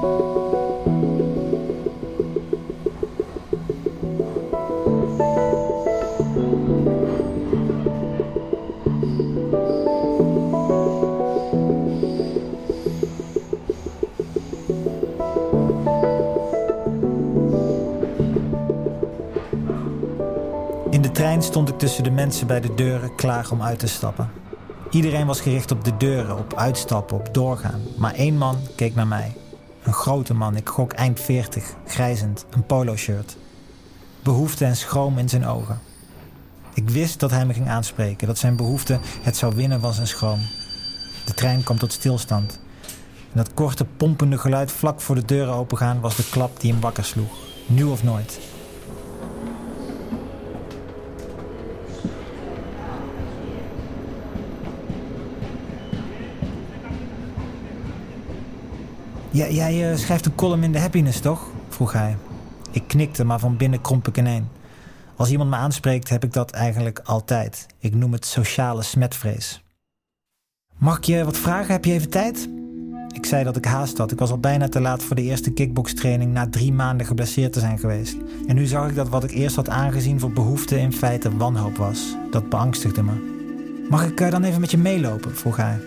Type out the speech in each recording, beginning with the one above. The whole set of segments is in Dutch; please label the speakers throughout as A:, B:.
A: In de trein stond ik tussen de mensen bij de deuren klaar om uit te stappen. Iedereen was gericht op de deuren, op uitstappen, op doorgaan. Maar één man keek naar mij. Een grote man, ik gok eind 40, grijzend, een polo-shirt. Behoefte en schroom in zijn ogen. Ik wist dat hij me ging aanspreken, dat zijn behoefte het zou winnen van zijn schroom. De trein kwam tot stilstand. En dat korte, pompende geluid vlak voor de deuren opengaan was de klap die hem wakker sloeg. Nu of nooit. Ja, jij eh, schrijft een column in de Happiness, toch? vroeg hij. Ik knikte, maar van binnen kromp ik ineen. Als iemand me aanspreekt, heb ik dat eigenlijk altijd. Ik noem het sociale smetvrees. Mag ik je wat vragen? Heb je even tijd? Ik zei dat ik haast had. Ik was al bijna te laat voor de eerste kickbokstraining na drie maanden geblesseerd te zijn geweest. En nu zag ik dat wat ik eerst had aangezien voor behoefte in feite wanhoop was. Dat beangstigde me. Mag ik eh, dan even met je meelopen? vroeg hij.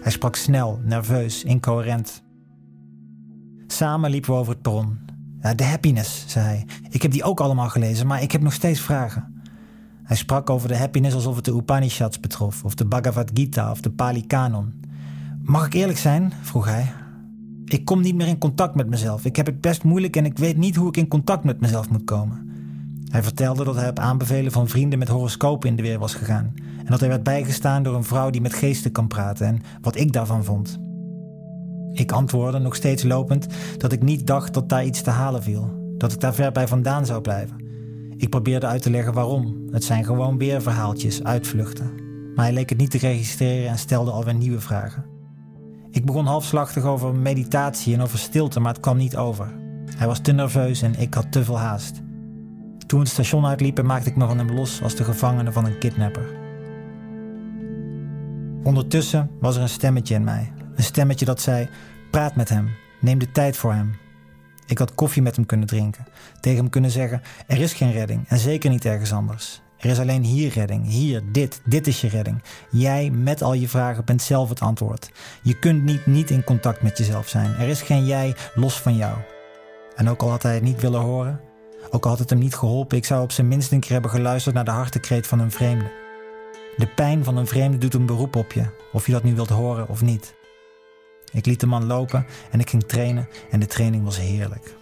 A: Hij sprak snel, nerveus, incoherent. Samen liepen we over het perron. De happiness, zei hij. Ik heb die ook allemaal gelezen, maar ik heb nog steeds vragen. Hij sprak over de happiness alsof het de Upanishads betrof, of de Bhagavad Gita of de Pali Canon. Mag ik eerlijk zijn? vroeg hij. Ik kom niet meer in contact met mezelf. Ik heb het best moeilijk en ik weet niet hoe ik in contact met mezelf moet komen. Hij vertelde dat hij op aanbevelen van vrienden met horoscopen in de weer was gegaan. En dat hij werd bijgestaan door een vrouw die met geesten kan praten en wat ik daarvan vond. Ik antwoordde, nog steeds lopend, dat ik niet dacht dat daar iets te halen viel. Dat ik daar ver bij vandaan zou blijven. Ik probeerde uit te leggen waarom. Het zijn gewoon weer verhaaltjes, uitvluchten. Maar hij leek het niet te registreren en stelde alweer nieuwe vragen. Ik begon halfslachtig over meditatie en over stilte, maar het kwam niet over. Hij was te nerveus en ik had te veel haast. Toen het station uitliepen, maakte ik me van hem los als de gevangene van een kidnapper. Ondertussen was er een stemmetje in mij, een stemmetje dat zei: Praat met hem, neem de tijd voor hem. Ik had koffie met hem kunnen drinken, tegen hem kunnen zeggen: Er is geen redding en zeker niet ergens anders. Er is alleen hier redding, hier, dit, dit is je redding. Jij met al je vragen bent zelf het antwoord. Je kunt niet niet in contact met jezelf zijn. Er is geen jij los van jou. En ook al had hij het niet willen horen, ook al had het hem niet geholpen, ik zou op zijn minst een keer hebben geluisterd naar de hartekreet van een vreemde. De pijn van een vreemde doet een beroep op je, of je dat nu wilt horen of niet. Ik liet de man lopen en ik ging trainen en de training was heerlijk.